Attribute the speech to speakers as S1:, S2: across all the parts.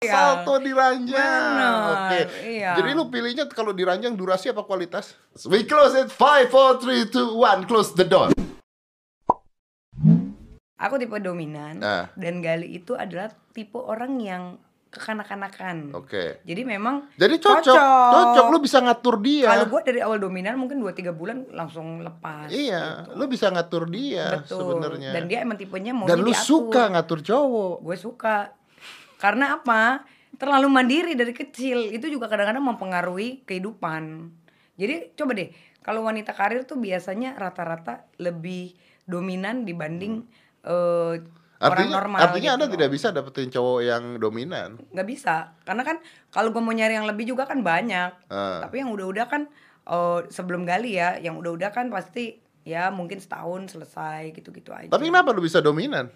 S1: Iya.
S2: Salto di ranjang. Oke.
S1: iya.
S2: Jadi lu pilihnya kalau di ranjang durasi apa kualitas? We close it 5 4 3 2 1 close the door.
S1: Aku tipe dominan
S2: Nah.
S1: dan Gali itu adalah tipe orang yang kekanak-kanakan.
S2: Oke.
S1: Jadi memang
S2: Jadi cocok,
S1: Cocok.
S2: cocok, lu bisa ngatur dia.
S1: kalau gue dari awal dominan mungkin 2-3 bulan langsung lepas.
S2: Iya,
S1: gitu.
S2: lu bisa ngatur dia
S1: Betul.
S2: sebenarnya.
S1: Dan dia emang tipenya mau
S2: Dan lu suka ngatur cowok.
S1: Gue suka. Karena apa? Terlalu mandiri dari kecil itu juga kadang-kadang mempengaruhi kehidupan. Jadi coba deh, kalau wanita karir tuh biasanya rata-rata lebih dominan dibanding eh, orang
S2: Artinya,
S1: normal.
S2: artinya
S1: gitu
S2: anda
S1: loh.
S2: tidak bisa dapetin cowok yang dominan.
S1: nggak bisa karena kan kalau gue mau nyari yang lebih juga kan banyak
S2: Ah.
S1: tapi yang udah-udah kan eh, sebelum gali ya yang udah-udah kan pasti ya mungkin setahun selesai gitu-gitu aja
S2: Tapi kenapa lu bisa dominan?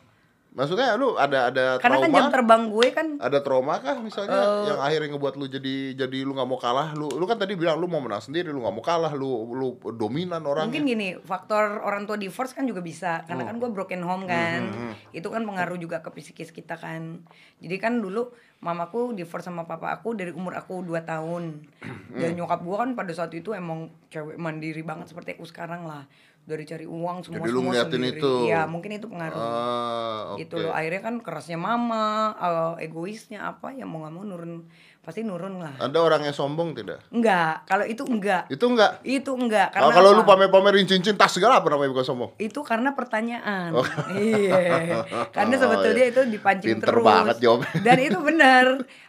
S2: Maksudnya lu ada ada
S1: karena kan
S2: trauma?
S1: jam terbang gue kan
S2: ada trauma kah misalnya
S1: Eh.
S2: yang akhirnya ngebuat lu jadi jadi lu nggak mau kalah lu lu kan tadi bilang lu mau menang sendiri lu nggak mau kalah lu lu dominan orangnya
S1: mungkin gini faktor orang tua divorce kan juga bisa karena
S2: Oh.
S1: kan gue broken home kan
S2: Hmm,
S1: itu kan pengaruh juga ke psikis kita kan jadi kan dulu mamaku divorce sama papa aku dari umur aku 2 tahun
S2: Hmm.
S1: dan nyokap gue kan pada saat itu emang cewek mandiri banget seperti aku sekarang lah dari cari uang semua
S2: Jadi lu
S1: semua
S2: ngeliatin
S1: sendiri.
S2: itu.
S1: iya mungkin itu pengaruh.
S2: Ah,
S1: gitu
S2: oke.
S1: loh. Akhirnya kan kerasnya mama eh, egoisnya apa ya mau nggak mau nurun pasti nurun lah.
S2: Ada orang yang sombong tidak?
S1: Enggak kalau itu enggak
S2: itu enggak
S1: itu enggak
S2: kalau
S1: karena
S2: kalau
S1: apa?
S2: lu pamer-pamerin cincin tas segala apa namanya bukan sombong?
S1: Itu karena pertanyaan. Iya. Karena sebetulnya
S2: Oh, iya.
S1: itu dipancing
S2: Pinter
S1: terus.
S2: banget jawabnya.
S1: dan itu benar.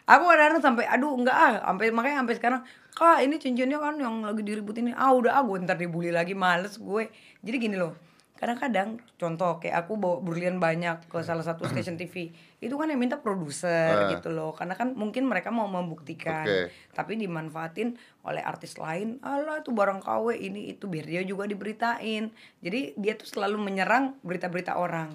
S1: Aku kadang-kadang sampai aduh enggak ah. Sampai makanya sampai sekarang kak ini cincinnya kan yang lagi diributin ini. Ah udah ah gue ntar dibully lagi males gue. Jadi gini loh kadang-kadang contoh kayak aku bawa berlian banyak ke salah satu stasiun TV itu kan yang minta produser
S2: Ah.
S1: gitu loh. Karena kan mungkin mereka mau membuktikan
S2: Oke.
S1: tapi dimanfaatin oleh artis lain. Alah itu barang KW ini itu biar dia juga diberitain. Jadi dia tuh selalu menyerang berita-berita orang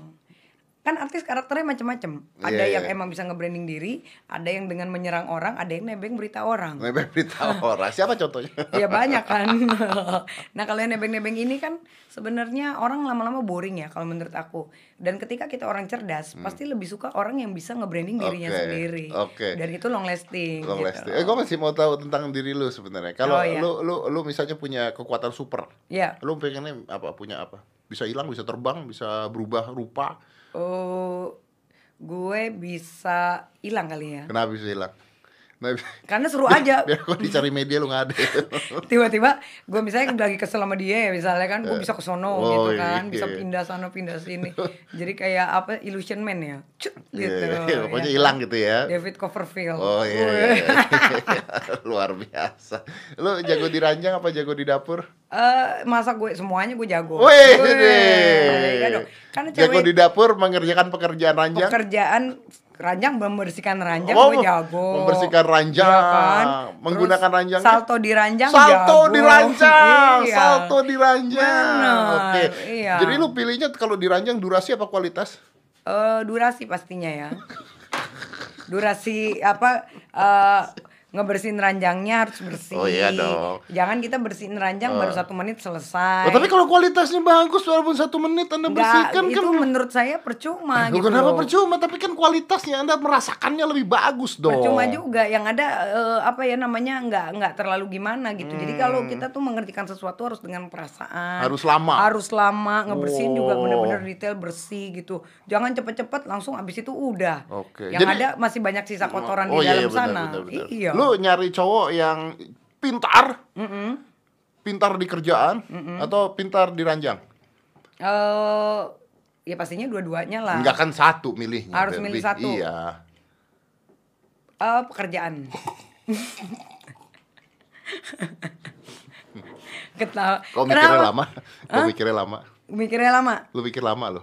S1: kan artis karakternya macam-macam ada
S2: Iya,
S1: yang
S2: iya.
S1: emang bisa nge-branding diri ada yang dengan menyerang orang ada yang nebeng berita orang
S2: nebeng berita orang siapa contohnya
S1: ya banyak kan nah kalau yang nebeng-nebeng ini kan sebenarnya orang lama-lama boring ya kalau menurut aku dan ketika kita orang cerdas pasti lebih suka orang yang bisa nge-branding dirinya
S2: Hmm. Oke,
S1: sendiri
S2: oke.
S1: dan itu long lasting
S2: Long
S1: gitu.
S2: lasting. Eh, gue masih mau tahu tentang diri lu sebenarnya. Kalau
S1: Oh, iya.
S2: lu lu lu misalnya punya kekuatan super,
S1: ya
S2: lu pengennya apa? Punya apa? Bisa hilang, bisa terbang, bisa berubah rupa.
S1: Oh, gue bisa hilang kali ya.
S2: Kenapa bisa hilang? Nah,
S1: Karena seru aja.
S2: biar kok dicari media lu nggak ada.
S1: Tiba-tiba gue misalnya lagi kesel sama dia ya misalnya kan gue bisa ke sono
S2: Oh,
S1: gitu kan,
S2: iya.
S1: bisa pindah sana pindah sini. Jadi kayak apa illusion man ya. Cut, gitu.
S2: Iya, iya, pokoknya
S1: ya.
S2: hilang gitu ya.
S1: David Copperfield.
S2: Oh iya, iya, iya. luar biasa. Lu jago di ranjang apa jago di dapur?
S1: Eh, masa gue semuanya gue jago.
S2: Wih,
S1: Wih, iya dong. Karena
S2: jago di dapur mengerjakan pekerjaan ranjang.
S1: pekerjaan ranjang membersihkan ranjang
S2: Oh,
S1: gue jago.
S2: membersihkan ranjang,
S1: Iya kan?
S2: menggunakan
S1: Terus
S2: ranjangnya.
S1: Salto di ranjang
S2: Salto
S1: jago.
S2: di ranjang,
S1: Iya.
S2: salto di ranjang.
S1: Benar,
S2: Oke.
S1: iya.
S2: Jadi lu pilihnya kalau di ranjang durasi apa kualitas?
S1: Eh, durasi pastinya ya. Durasi apa eh, ngebersihin ranjangnya harus bersih.
S2: Oh, iya dong.
S1: Jangan kita bersihin ranjang baru satu menit selesai.
S2: Oh, tapi kalau kualitasnya bagus walaupun satu menit anda
S1: Nggak,
S2: bersihkan
S1: itu
S2: kan
S1: menurut saya percuma
S2: Loh,
S1: gitu.
S2: kenapa
S1: loh.
S2: percuma? Tapi kan kualitasnya anda merasakannya lebih bagus dong.
S1: Percuma juga yang ada eh, apa ya namanya nggak nggak terlalu gimana gitu. Jadi kalau kita tuh mengertikan sesuatu harus dengan perasaan.
S2: Hmm. Harus lama.
S1: Harus lama ngebersihin juga
S2: Oh.
S1: bener-bener detail bersih gitu. Jangan cepet-cepet langsung abis itu udah.
S2: Oke.
S1: Yang
S2: Jadi-
S1: ada masih banyak sisa kotoran
S2: Oh,
S1: di
S2: iya,
S1: dalam
S2: iya, benar,
S1: sana.
S2: benar, benar.
S1: Iya.
S2: Lu nyari cowok yang pintar,
S1: Mm-mm.
S2: pintar di kerjaan, atau pintar di ranjang?
S1: Eh, ya pastinya dua-duanya lah.
S2: Enggak kan satu milihnya.
S1: Harus milih satu.
S2: Iya.
S1: Eh, pekerjaan. Ketawa.
S2: Kau mikirnya
S1: Kenapa?
S2: lama? Kau mikirnya lama?
S1: Mikirnya lama.
S2: Lu pikir lama lo?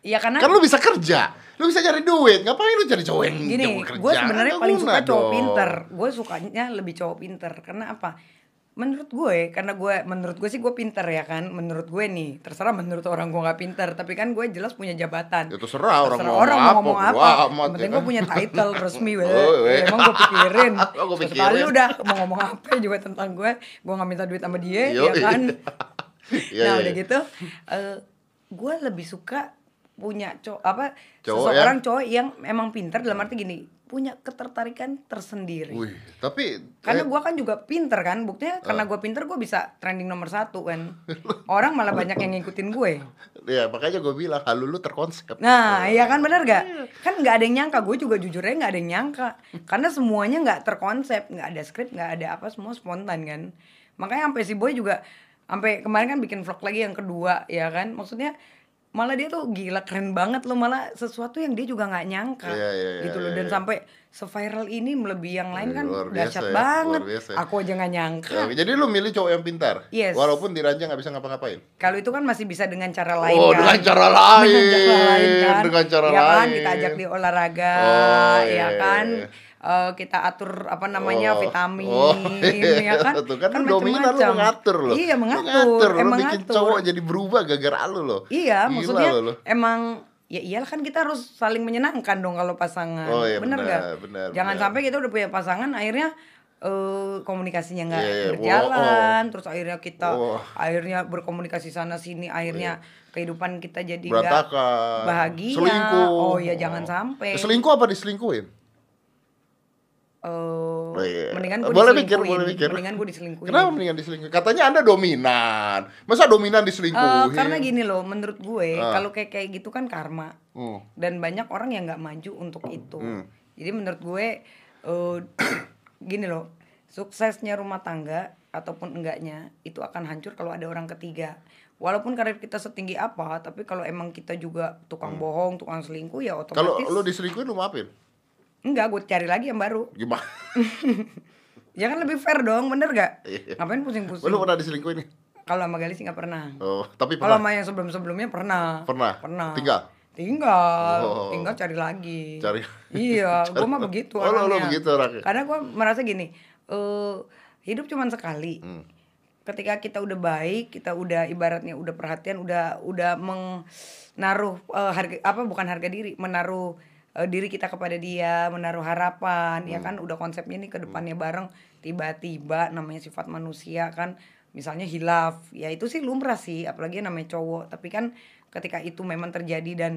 S1: Ya karena
S2: Kan lu bisa kerja, lu bisa cari duit. Ngapain lu cari cowok yang
S1: gini,
S2: kerja?
S1: gue sebenarnya paling suka cowok
S2: dong.
S1: pinter. Gue sukanya lebih cowok pinter. Karena apa? Menurut gue, karena gue, menurut gue sih gue pinter ya kan. Menurut gue nih, terserah menurut orang gue nggak pinter. Tapi kan gue jelas punya jabatan.
S2: Ya terserah orang
S1: Terserah
S2: mau
S1: orang
S2: ngomong
S1: mau ngomong
S2: apa,
S1: apa.
S2: amat,
S1: penting
S2: ya
S1: gue punya title resmi. weh.
S2: Oh, weh.
S1: Emang gue pikirin.
S2: Oh,
S1: Sekali
S2: pikirin.
S1: udah mau ngomong apa juga tentang gue. Gue nggak minta duit sama dia,
S2: Yoi.
S1: ya kan.
S2: Iya,
S1: nah
S2: iya,
S1: udah
S2: iya.
S1: gitu, eh, gue lebih suka punya cowok apa
S2: Cowok
S1: seseorang cowok yang emang pinter dalam arti gini punya ketertarikan tersendiri.
S2: Wih, tapi
S1: karena
S2: eh,
S1: gua kan juga pinter kan buktinya karena gua pinter gua bisa trending nomor satu kan orang malah banyak yang ngikutin gue
S2: ya makanya gue bilang halu lu terkonsep.
S1: Nah, iya kan bener gak? Kan nggak ada yang nyangka, gue juga jujurnya nggak ada yang nyangka. Karena semuanya nggak terkonsep, nggak ada skrip, nggak ada apa, semua spontan kan. Makanya sampai si Boy juga, sampai kemarin kan bikin vlog lagi yang kedua, ya kan? Maksudnya malah dia tuh gila keren banget loh malah sesuatu yang dia juga nggak nyangka
S2: Iya, iya, iya,
S1: gitu loh
S2: iya,
S1: dan
S2: iya.
S1: sampai seviral ini melebihi yang lain kan
S2: Luar
S1: dahsyat
S2: ya,
S1: banget
S2: luar biasa ya.
S1: aku aja nggak nyangka
S2: Ya, jadi lu milih cowok yang pintar.
S1: Yes.
S2: Walaupun di ranjang nggak bisa ngapa-ngapain.
S1: kalau itu kan masih bisa dengan cara lain
S2: Oh,
S1: kan
S2: dengan cara lain.
S1: dengan cara lain kan
S2: Dengan cara
S1: ya kan
S2: lain.
S1: kita ajak di olahraga
S2: Oh,
S1: ya
S2: iya,
S1: kan
S2: iya.
S1: Eh, kita atur apa namanya
S2: Oh.
S1: vitamin
S2: Oh,
S1: ya kan
S2: Tuh kan, lu dominan lu mengatur loh.
S1: iya mengatur
S2: ngatur, lu
S1: emang
S2: bikin
S1: ngatur.
S2: cowok jadi berubah gara-gara lu loh.
S1: iya
S2: Gila
S1: maksudnya
S2: lo, lo.
S1: emang ya iyalah kan kita harus saling menyenangkan dong kalau pasangan
S2: Oh, iya,
S1: bener
S2: benar,
S1: nggak
S2: benar,
S1: jangan
S2: benar.
S1: sampai kita udah punya pasangan akhirnya eh komunikasinya nggak
S2: Iya, iya.
S1: berjalan terus akhirnya kita
S2: Oh.
S1: akhirnya berkomunikasi sana sini akhirnya kehidupan kita jadi nggak
S2: Iya.
S1: Bahagia
S2: Selingkuh.
S1: oh ya jangan sampai
S2: Selingkuh apa diselingkuhin?
S1: Eh,
S2: Oh, iya.
S1: mendingan gue
S2: Boleh mikir, boleh mikir.
S1: mendingan gue diselingkuhin
S2: Kenapa mendingan diselingkuhin? Katanya Anda dominan. Masa dominan diselingkuhin?
S1: karena gini loh menurut gue
S2: Ah.
S1: kalau kayak kayak gitu kan karma
S2: Hmm.
S1: dan banyak orang yang nggak maju untuk itu
S2: Hmm.
S1: jadi menurut gue eh, gini loh suksesnya rumah tangga ataupun enggaknya itu akan hancur kalau ada orang ketiga walaupun karir kita setinggi apa tapi kalau emang kita juga tukang bohong tukang selingkuh ya
S2: Hmm. Kalau
S1: otomatis
S2: lu diselingkuhin lu maafin?
S1: Enggak gue cari lagi yang baru
S2: Gimana?
S1: ya kan lebih fair dong bener gak
S2: Iya.
S1: ngapain pusing-pusing
S2: lu pernah diselingkuhin
S1: kalau sama Gali sih nggak pernah
S2: Oh, tapi
S1: kalau
S2: pernah.
S1: sama yang sebelum-sebelumnya pernah
S2: Pernah?
S1: pernah
S2: Tinggal?
S1: tinggal
S2: Oh.
S1: tinggal cari lagi
S2: Cari.
S1: iya gue mah begitu
S2: Oh, lu- lu
S1: orangnya.
S2: begitu orangnya.
S1: karena gue merasa gini eh hidup cuma sekali
S2: Hmm.
S1: ketika kita udah baik kita udah ibaratnya udah perhatian udah udah menaruh eh, harga apa bukan harga diri menaruh eh, diri kita kepada dia menaruh harapan ya kan? Udah konsepnya nih ke depannya bareng tiba-tiba namanya sifat manusia kan misalnya hilaf. Ya itu sih lumrah sih apalagi namanya cowok. Tapi kan ketika itu memang terjadi dan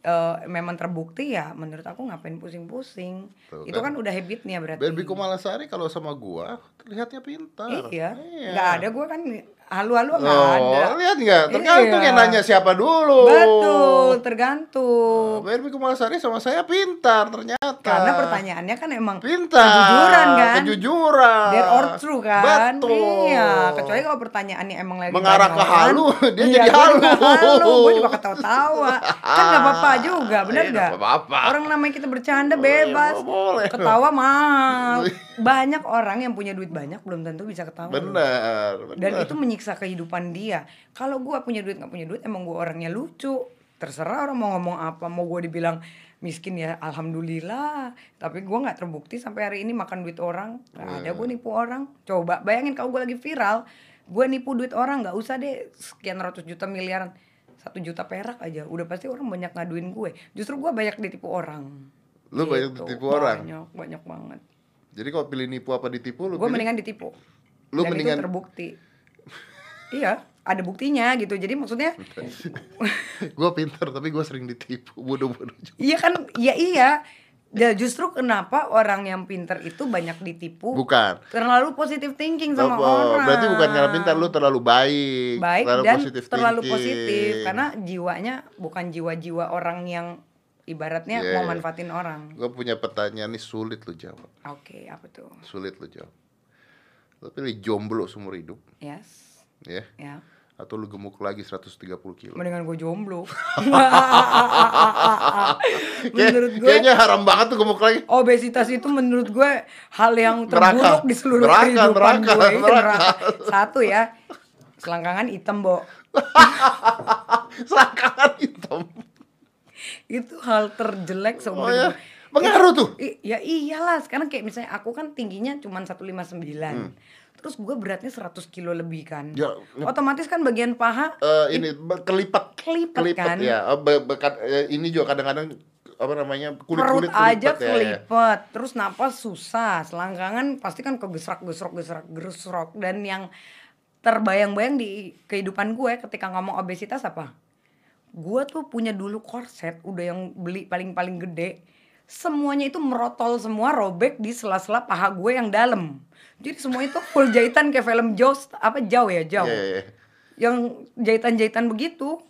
S1: eh, memang terbukti ya menurut aku ngapain pusing-pusing.
S2: Tuh
S1: itu
S2: kan.
S1: kan udah habitnya berarti.
S2: Barbie Kumalasari kalau sama gua terlihatnya pintar.
S1: Iya,
S2: Iya.
S1: nggak ada gue kan halu-halu nggak
S2: Oh,
S1: ada.
S2: lihat nggak? Tergantung
S1: Iya.
S2: yang nanya siapa dulu.
S1: Betul, tergantung.
S2: Barbie Kumalasari sama saya pintar ternyata.
S1: Karena pertanyaannya kan emang
S2: pintar.
S1: kejujuran kan.
S2: Kejujuran.
S1: Dare or true kan.
S2: Betul.
S1: Iya, kecuali kalau pertanyaannya emang lagi
S2: Mengarah ke halu, dia
S1: iya,
S2: jadi halu.
S1: juga halu. Gue juga ketawa-tawa. kan nggak apa-apa juga, bener
S2: Iya,
S1: nggak?
S2: apa-apa.
S1: Orang namanya kita bercanda
S2: Oh,
S1: bebas.
S2: iya, boleh.
S1: Ketawa mahal. Banyak orang yang punya duit banyak belum tentu bisa ketawa.
S2: Benar. benar.
S1: dan itu menyiksa kehidupan dia. Kalau gua punya duit nggak punya duit emang gua orangnya lucu. Terserah orang mau ngomong apa mau gua dibilang miskin ya alhamdulillah. Tapi gua nggak terbukti sampai hari ini makan duit orang. Nggak ada gua nipu orang. Coba bayangin kalau gua lagi viral gua nipu duit orang nggak usah deh sekian ratus juta miliaran. Satu juta perak aja udah pasti orang banyak ngaduin gue. Justru gua banyak ditipu orang.
S2: Lu banyak
S1: Gitu.
S2: ditipu orang?
S1: banyak banyak banget.
S2: Jadi kalau pilih nipu apa ditipu lu
S1: gue mendingan ditipu.
S2: Lu
S1: dan
S2: mendingan-
S1: itu terbukti iya ada buktinya gitu jadi maksudnya
S2: gua pintar tapi gua sering ditipu bodoh-bodoh juga.
S1: iya kan ya iya Ya, justru kenapa orang yang pinter itu banyak ditipu
S2: Bukan.
S1: terlalu positive thinking sama
S2: Oh,
S1: orang
S2: Berarti bukan karena pintar lu terlalu baik.
S1: baik
S2: terlalu
S1: dan
S2: positive
S1: terlalu
S2: thinking.
S1: positif karena jiwanya bukan jiwa-jiwa orang yang ibaratnya
S2: Yeah.
S1: mau manfaatin orang
S2: Gua punya pertanyaan nih sulit lu jawab.
S1: oke apa tuh
S2: Sulit lu jawab. Lu pilih jomblo seumur hidup,
S1: yes
S2: ya?
S1: ya
S2: Atau lu gemuk lagi 130 kilo?
S1: mendingan gue jomblo menurut gue
S2: Kayaknya haram banget tuh gemuk lagi.
S1: obesitas itu menurut gue hal yang
S2: Neraka.
S1: terburuk di seluruh
S2: Neraka,
S1: kehidupan
S2: neraka,
S1: gue Iya,
S2: neraka.
S1: satu ya selangkangan hitam bo
S2: Selangkangan hitam.
S1: itu hal terjelek seumur
S2: Oh ya,
S1: hidup.
S2: pengaruh tuh.
S1: I- ya iyalah sekarang kayak misalnya aku kan tingginya cuma 159 terus gue beratnya 100 kilo lebih kan
S2: Hmm. Ya,
S1: otomatis kan bagian paha
S2: Eh, ini be- kelipat.
S1: Kelipat, kan?
S2: ya. Eh, be- bekat- eh, ini juga kadang-kadang apa namanya kulit
S1: perut
S2: kulit
S1: aja
S2: kelipet ya, ya.
S1: kelipet terus napas susah selangkangan pasti kan kegesrak gesrok gesrak gesrok dan yang terbayang-bayang di kehidupan gue ketika ngomong obesitas apa Gua tuh punya dulu korset udah yang beli paling-paling gede. Semuanya itu merotol semua robek di sela-sela paha gue yang dalam. Jadi semua itu full jahitan kayak film Jaws apa jauh ya jauh.
S2: Iya, iya, iya.
S1: Yang jahitan-jahitan begitu.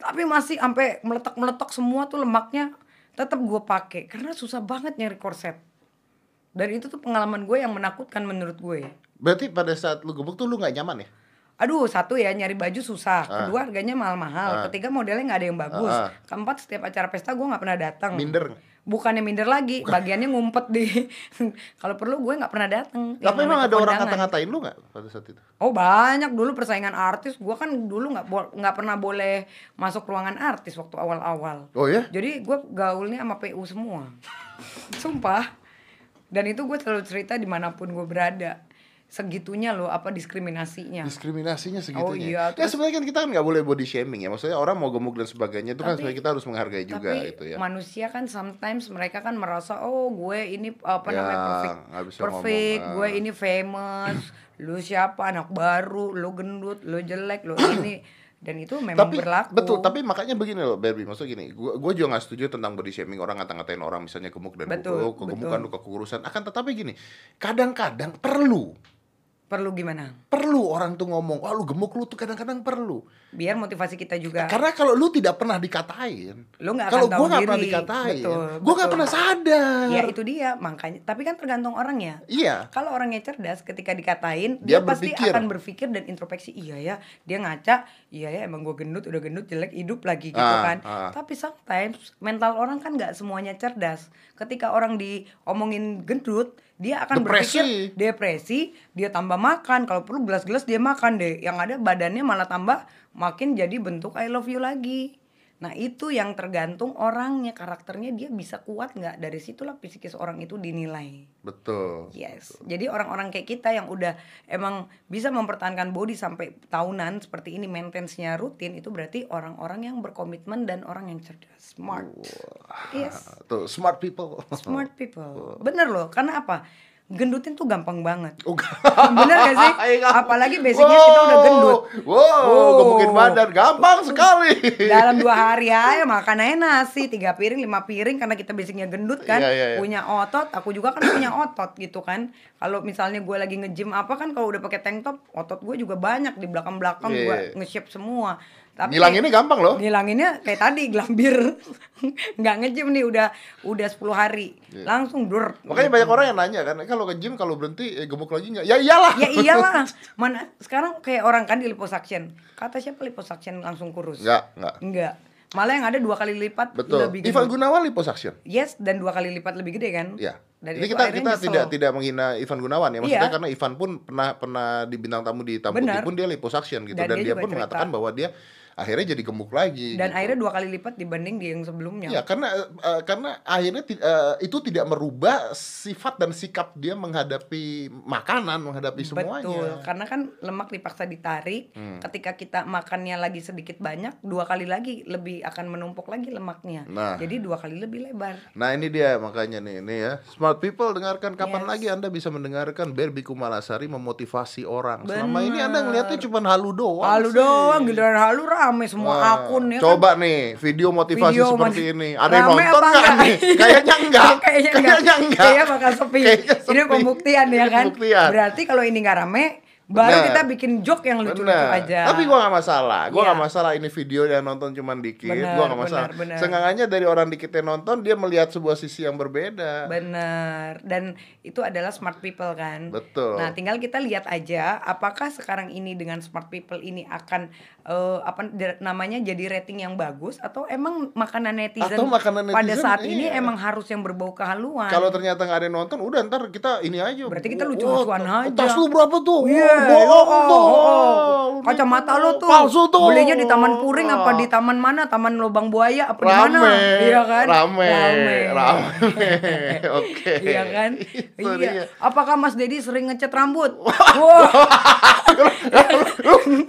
S1: Tapi masih sampai meletak-meletak semua tuh lemaknya tetap gue pakai karena susah banget nyari korset. Dan itu tuh pengalaman gue yang menakutkan menurut gue.
S2: Berarti pada saat lu gebuk tuh lu nggak nyaman ya?
S1: Aduh, satu ya nyari baju susah.
S2: Ah.
S1: Kedua harganya mahal-mahal. Ketiga modelnya nggak ada yang bagus.
S2: Ah, ah.
S1: Keempat setiap acara pesta gue nggak pernah datang.
S2: Minder.
S1: Bukannya minder lagi, bagiannya ngumpet di. Kalau perlu gue nggak pernah datang.
S2: Tapi emang ada orang kata-ngatain lu nggak pada saat itu?
S1: Oh banyak dulu persaingan artis. Gue kan dulu nggak bo- nggak pernah boleh masuk ruangan artis waktu awal-awal.
S2: Oh ya?
S1: Jadi gue gaulnya sama PU semua. Sumpah. Dan itu gue selalu cerita di mana pun gue berada. Segitunya loh apa diskriminasinya.
S2: Diskriminasinya segitunya.
S1: Oh iya,
S2: Ya
S1: terus-
S2: sebenarnya kan kita kan nggak boleh body shaming ya. Maksudnya orang mau gemuk dan sebagainya itu kan
S1: Tapi-
S2: sebenarnya kita harus menghargai juga
S1: Tapi
S2: gitu ya.
S1: manusia kan sometimes mereka kan merasa oh gue ini apa
S2: Ya,
S1: namanya perfect, perfect,
S2: ngomong, ah.
S1: gue ini famous, lu siapa anak baru, lu gendut, lu jelek, lu ini dan itu memang
S2: tapi
S1: berlaku.
S2: betul tapi makanya begini loh Barbie maksudnya gini gua gua juga nggak setuju tentang body shaming orang ngata-ngatain orang misalnya gemuk dan
S1: Betul,
S2: oh, kegemukan lu kekurusan akan tetapi gini kadang-kadang perlu
S1: perlu gimana?
S2: perlu orang tuh ngomong wah lu gemuk lu tuh kadang-kadang perlu
S1: Biar motivasi kita juga.
S2: karena kalau lu tidak pernah dikatain
S1: Lu nggak akan tahu
S2: gua nggak pernah dikatain
S1: Betul,
S2: gua nggak pernah sadar
S1: Ya itu dia makanya. Tapi kan tergantung orangnya.
S2: iya
S1: Kalau orangnya cerdas, ketika dikatain,
S2: Dia
S1: dia, pasti
S2: berpikir.
S1: akan berpikir dan introspeksi. Iya ya, dia ngaca. Iya ya, emang gue gendut, udah gendut, jelek, hidup lagi gitu
S2: Ah,
S1: kan.
S2: ah.
S1: Tapi sometimes mental orang kan nggak semuanya cerdas. Ketika orang diomongin gendut, dia akan
S2: Depresi.
S1: berpikir depresi, dia tambah makan. Kalau perlu gelas-gelas dia makan deh. Yang ada badannya malah tambah makin jadi bentuk I love you lagi. Nah itu yang tergantung orangnya, karakternya dia bisa kuat nggak dari situlah psikis orang itu dinilai.
S2: betul
S1: Yes. Jadi orang-orang kayak kita yang udah emang bisa mempertahankan body sampai tahunan seperti ini maintenance-nya rutin itu berarti orang-orang yang berkomitmen dan orang yang cerdas, smart. Yes.
S2: tuh smart people
S1: Smart people. Bener loh, karena apa? Gendutin tuh gampang banget.
S2: Oh,
S1: Bener gak sih?
S2: Iya.
S1: Apalagi basicnya kita udah gendut.
S2: Wow,
S1: Wow.
S2: gemukin badan gampang sekali.
S1: Dalam dua hari aja makan aja nasi tiga piring lima piring karena kita basicnya gendut kan
S2: Iya, iya, iya.
S1: punya otot aku juga kan punya otot gitu kan kalau misalnya gue lagi nge-gym apa kan kalau udah pakai tank top otot gue juga banyak di belakang belakang
S2: Iya.
S1: gue nge-shape semua tapi
S2: Ngilanginnya gampang loh.
S1: ngilanginnya kayak tadi gelambir nggak nge-gym nih udah udah 10 hari langsung dur
S2: Iya. Makanya banyak orang yang nanya kan, kalau ke gym kalau berhenti eh, gemuk lagi nggak? Ya iyalah.
S1: ya iyalah mana sekarang kayak orang kan di liposuction kata siapa liposuction langsung kurus
S2: Nggak, nggak.
S1: Enggak. Malah yang ada dua kali lipat
S2: Betul.
S1: lebih
S2: Ivan
S1: gede.
S2: Gunawan liposuction.
S1: Yes, dan dua kali lipat lebih gede kan?
S2: Ya.
S1: Dan
S2: Ini
S1: itu
S2: kita kita
S1: nyesel.
S2: tidak tidak menghina Ivan Gunawan ya, maksudnya
S1: Iya.
S2: karena Ivan pun pernah pernah di bintang tamu di Tamu pun dia liposuction gitu
S1: Dan
S2: dan,
S1: dia
S2: dia, pun
S1: cerita.
S2: mengatakan bahwa dia akhirnya jadi gemuk lagi.
S1: Dan
S2: gitu.
S1: akhirnya dua kali lipat dibanding di yang sebelumnya.
S2: Ya karena eh, karena akhirnya eh, itu tidak merubah sifat dan sikap dia menghadapi makanan, menghadapi semuanya.
S1: Betul, karena kan lemak dipaksa ditarik.
S2: Hmm.
S1: Ketika kita makannya lagi sedikit banyak, dua kali lagi lebih akan menumpuk lagi lemaknya.
S2: Nah.
S1: Jadi dua kali lebih lebar.
S2: Nah ini dia makanya nih, ini ya smart people dengarkan kapan
S1: Yes.
S2: lagi anda bisa mendengarkan Barbie Kumalasari memotivasi orang. Selama ini anda
S1: Benar.
S2: ngeliatnya cuma halu doang.
S1: Halu
S2: sih.
S1: doang, giliran halu rame semua
S2: Wah,
S1: akun ya kan.
S2: Coba nih video motivasi
S1: Video
S2: seperti ini. Ada yang nonton nggak
S1: enggak?
S2: nih? Kayaknya enggak.
S1: Kayaknya enggak.
S2: Kayaknya enggak.
S1: Kayaknya bakal sepi.
S2: Kayaknya
S1: Ini
S2: sepi.
S1: pembuktian ya
S2: Ini
S1: kan.
S2: pembuktian.
S1: Berarti kalau ini nggak rame, baru
S2: Benar.
S1: kita bikin joke yang lucu-lucu aja.
S2: Tapi gua gak masalah. Gua
S1: Iya.
S2: gak masalah ini video yang nonton cuman dikit.
S1: Benar,
S2: gua gak masalah. Seenggaknya dari orang dikit yang nonton dia melihat sebuah sisi yang berbeda.
S1: Bener. Dan itu adalah smart people kan.
S2: Betul.
S1: Nah, tinggal kita lihat aja apakah sekarang ini dengan smart people ini akan eh, apa namanya jadi rating yang bagus atau emang makanan netizen,
S2: Atau makanan
S1: pada
S2: netizen,
S1: saat ini
S2: iya.
S1: emang harus yang berbau kehaluan.
S2: Kalau ternyata nggak ada yang nonton, udah ntar kita ini aja.
S1: Berarti kita
S2: Wah,
S1: lucu-lucuan aja.
S2: Tas lu berapa tuh?
S1: Iya,
S2: bohong
S1: oh, oh,
S2: tuh.
S1: oh. Kacamata lu tuh
S2: Palsu tuh.
S1: Belinya di Taman Puring apa di taman mana? Taman Lubang Buaya apa di mana? Iya kan?
S2: rame, rame. Oke.
S1: Iya kan? Iya.
S2: dia.
S1: Apakah Mas Dedi sering ngecat rambut? Wah,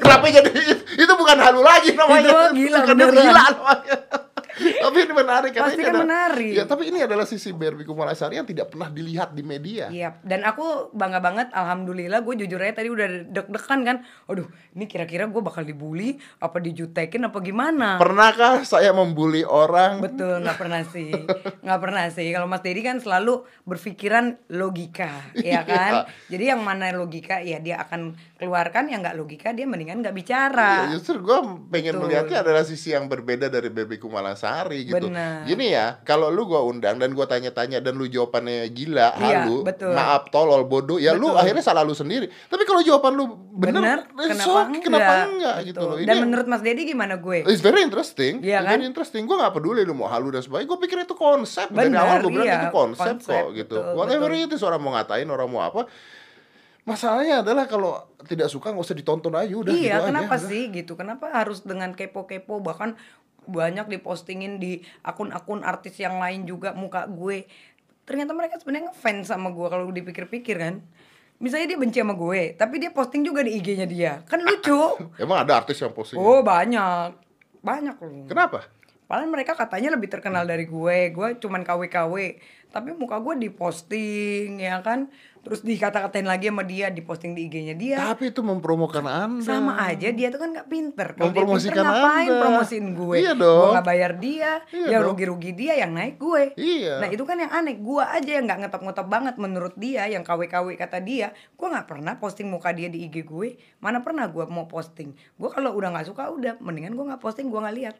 S2: kenapa jadi itu bukan halu lagi namanya.
S1: Itu gila,
S2: gila namanya. Tapi ini menarik karena
S1: Pasti kan menarik.
S2: Ya, tapi ini adalah sisi Barbie Kumalasari yang tidak pernah dilihat di media.
S1: Iya, dan aku bangga banget, alhamdulillah gue jujur aja tadi udah deg-degan kan. Aduh, ini kira-kira gue bakal dibully, apa dijutekin, apa gimana?
S2: Pernahkah saya membuli orang?
S1: Betul, nggak pernah sih, nggak pernah sih. Kalau Mas Dedi kan selalu berpikiran logika, ya kan. Jadi yang mana logika, ya dia akan keluarkan. Yang nggak logika, dia mendingan nggak bicara.
S2: Ya, justru gue pengen
S1: Betul.
S2: melihatnya adalah sisi yang berbeda dari Barbie Kumalasari gitu.
S1: Benar.
S2: Gini ya, kalau lu gua undang dan gua tanya-tanya dan lu jawabannya gila,
S1: Iya,
S2: halu,
S1: betul.
S2: maaf tolol, bodoh, ya lu
S1: Betul.
S2: akhirnya salah lu sendiri. Tapi kalau jawaban lu bener,
S1: Bener, kenapa
S2: so,
S1: enggak?
S2: kenapa enggak gitu
S1: Betul.
S2: loh. Ini
S1: Dan menurut Mas Dedi gimana gue?
S2: It's very interesting.
S1: Iya kan?
S2: Very interesting. Gue gak peduli lu mau halu dan sebagainya. Gue pikir itu konsep. Dari
S1: Benar,
S2: awal gue bilang
S1: iya,
S2: itu konsep,
S1: konsep,
S2: kok gitu.
S1: betul,
S2: Whatever
S1: betul.
S2: itu orang mau ngatain, orang mau apa. Masalahnya adalah kalau tidak suka nggak usah ditonton aja udah
S1: iya,
S2: gitu
S1: kenapa
S2: aja.
S1: sih gitu? Kenapa harus dengan kepo-kepo bahkan banyak dipostingin di akun-akun artis yang lain juga muka gue. Ternyata mereka sebenarnya ngefans sama gue kalau dipikir-pikir kan. Misalnya dia benci sama gue, tapi dia posting juga di IG-nya dia. Kan lucu.
S2: Emang ada artis yang posting?
S1: Oh, banyak. Banyak loh.
S2: Kenapa?
S1: Padahal mereka katanya lebih terkenal dari gue. Gue cuman KW-KW. Tapi muka gue diposting ya kan. Terus dikata-katain lagi sama dia, diposting di IG-nya dia.
S2: Tapi itu mempromokan Anda.
S1: sama aja dia tuh kan nggak pinter kalau dia pinter
S2: Mempromosikan
S1: ngapain
S2: Anda.
S1: promosiin gue
S2: Iya dong.
S1: gue nggak bayar dia
S2: Iya
S1: yang
S2: dong.
S1: rugi-rugi dia yang naik gue
S2: Iya.
S1: nah itu kan yang aneh gue aja yang nggak ngetop-ngetop banget menurut dia yang KW-KW kata dia gue nggak pernah posting muka dia di IG gue mana pernah gue mau posting gue kalau udah nggak suka udah mendingan gue nggak posting gue nggak lihat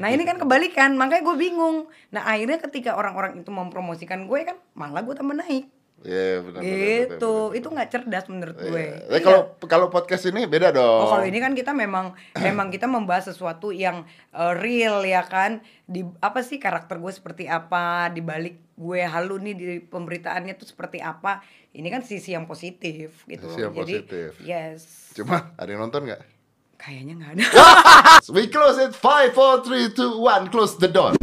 S1: Nah ini kan kebalikan, makanya gue bingung. Nah akhirnya ketika orang-orang itu mempromosikan gue kan, malah gue tambah naik.
S2: Iya benar. benar,
S1: Gitu,
S2: benar, benar,
S1: itu nggak cerdas menurut gue.
S2: Iya. Eh, kalau kalau podcast ini beda dong.
S1: Oh kalau ini kan kita memang memang kita membahas sesuatu yang uh, real ya kan di apa sih karakter gue seperti apa di balik gue halu nih di pemberitaannya tuh seperti apa ini kan sisi yang positif gitu
S2: Sisi yang
S1: jadi
S2: positif.
S1: yes
S2: Cuma ada yang nonton nggak?
S1: Kayaknya nggak ada
S2: We close it. Five, four, three, two, one. Close the door.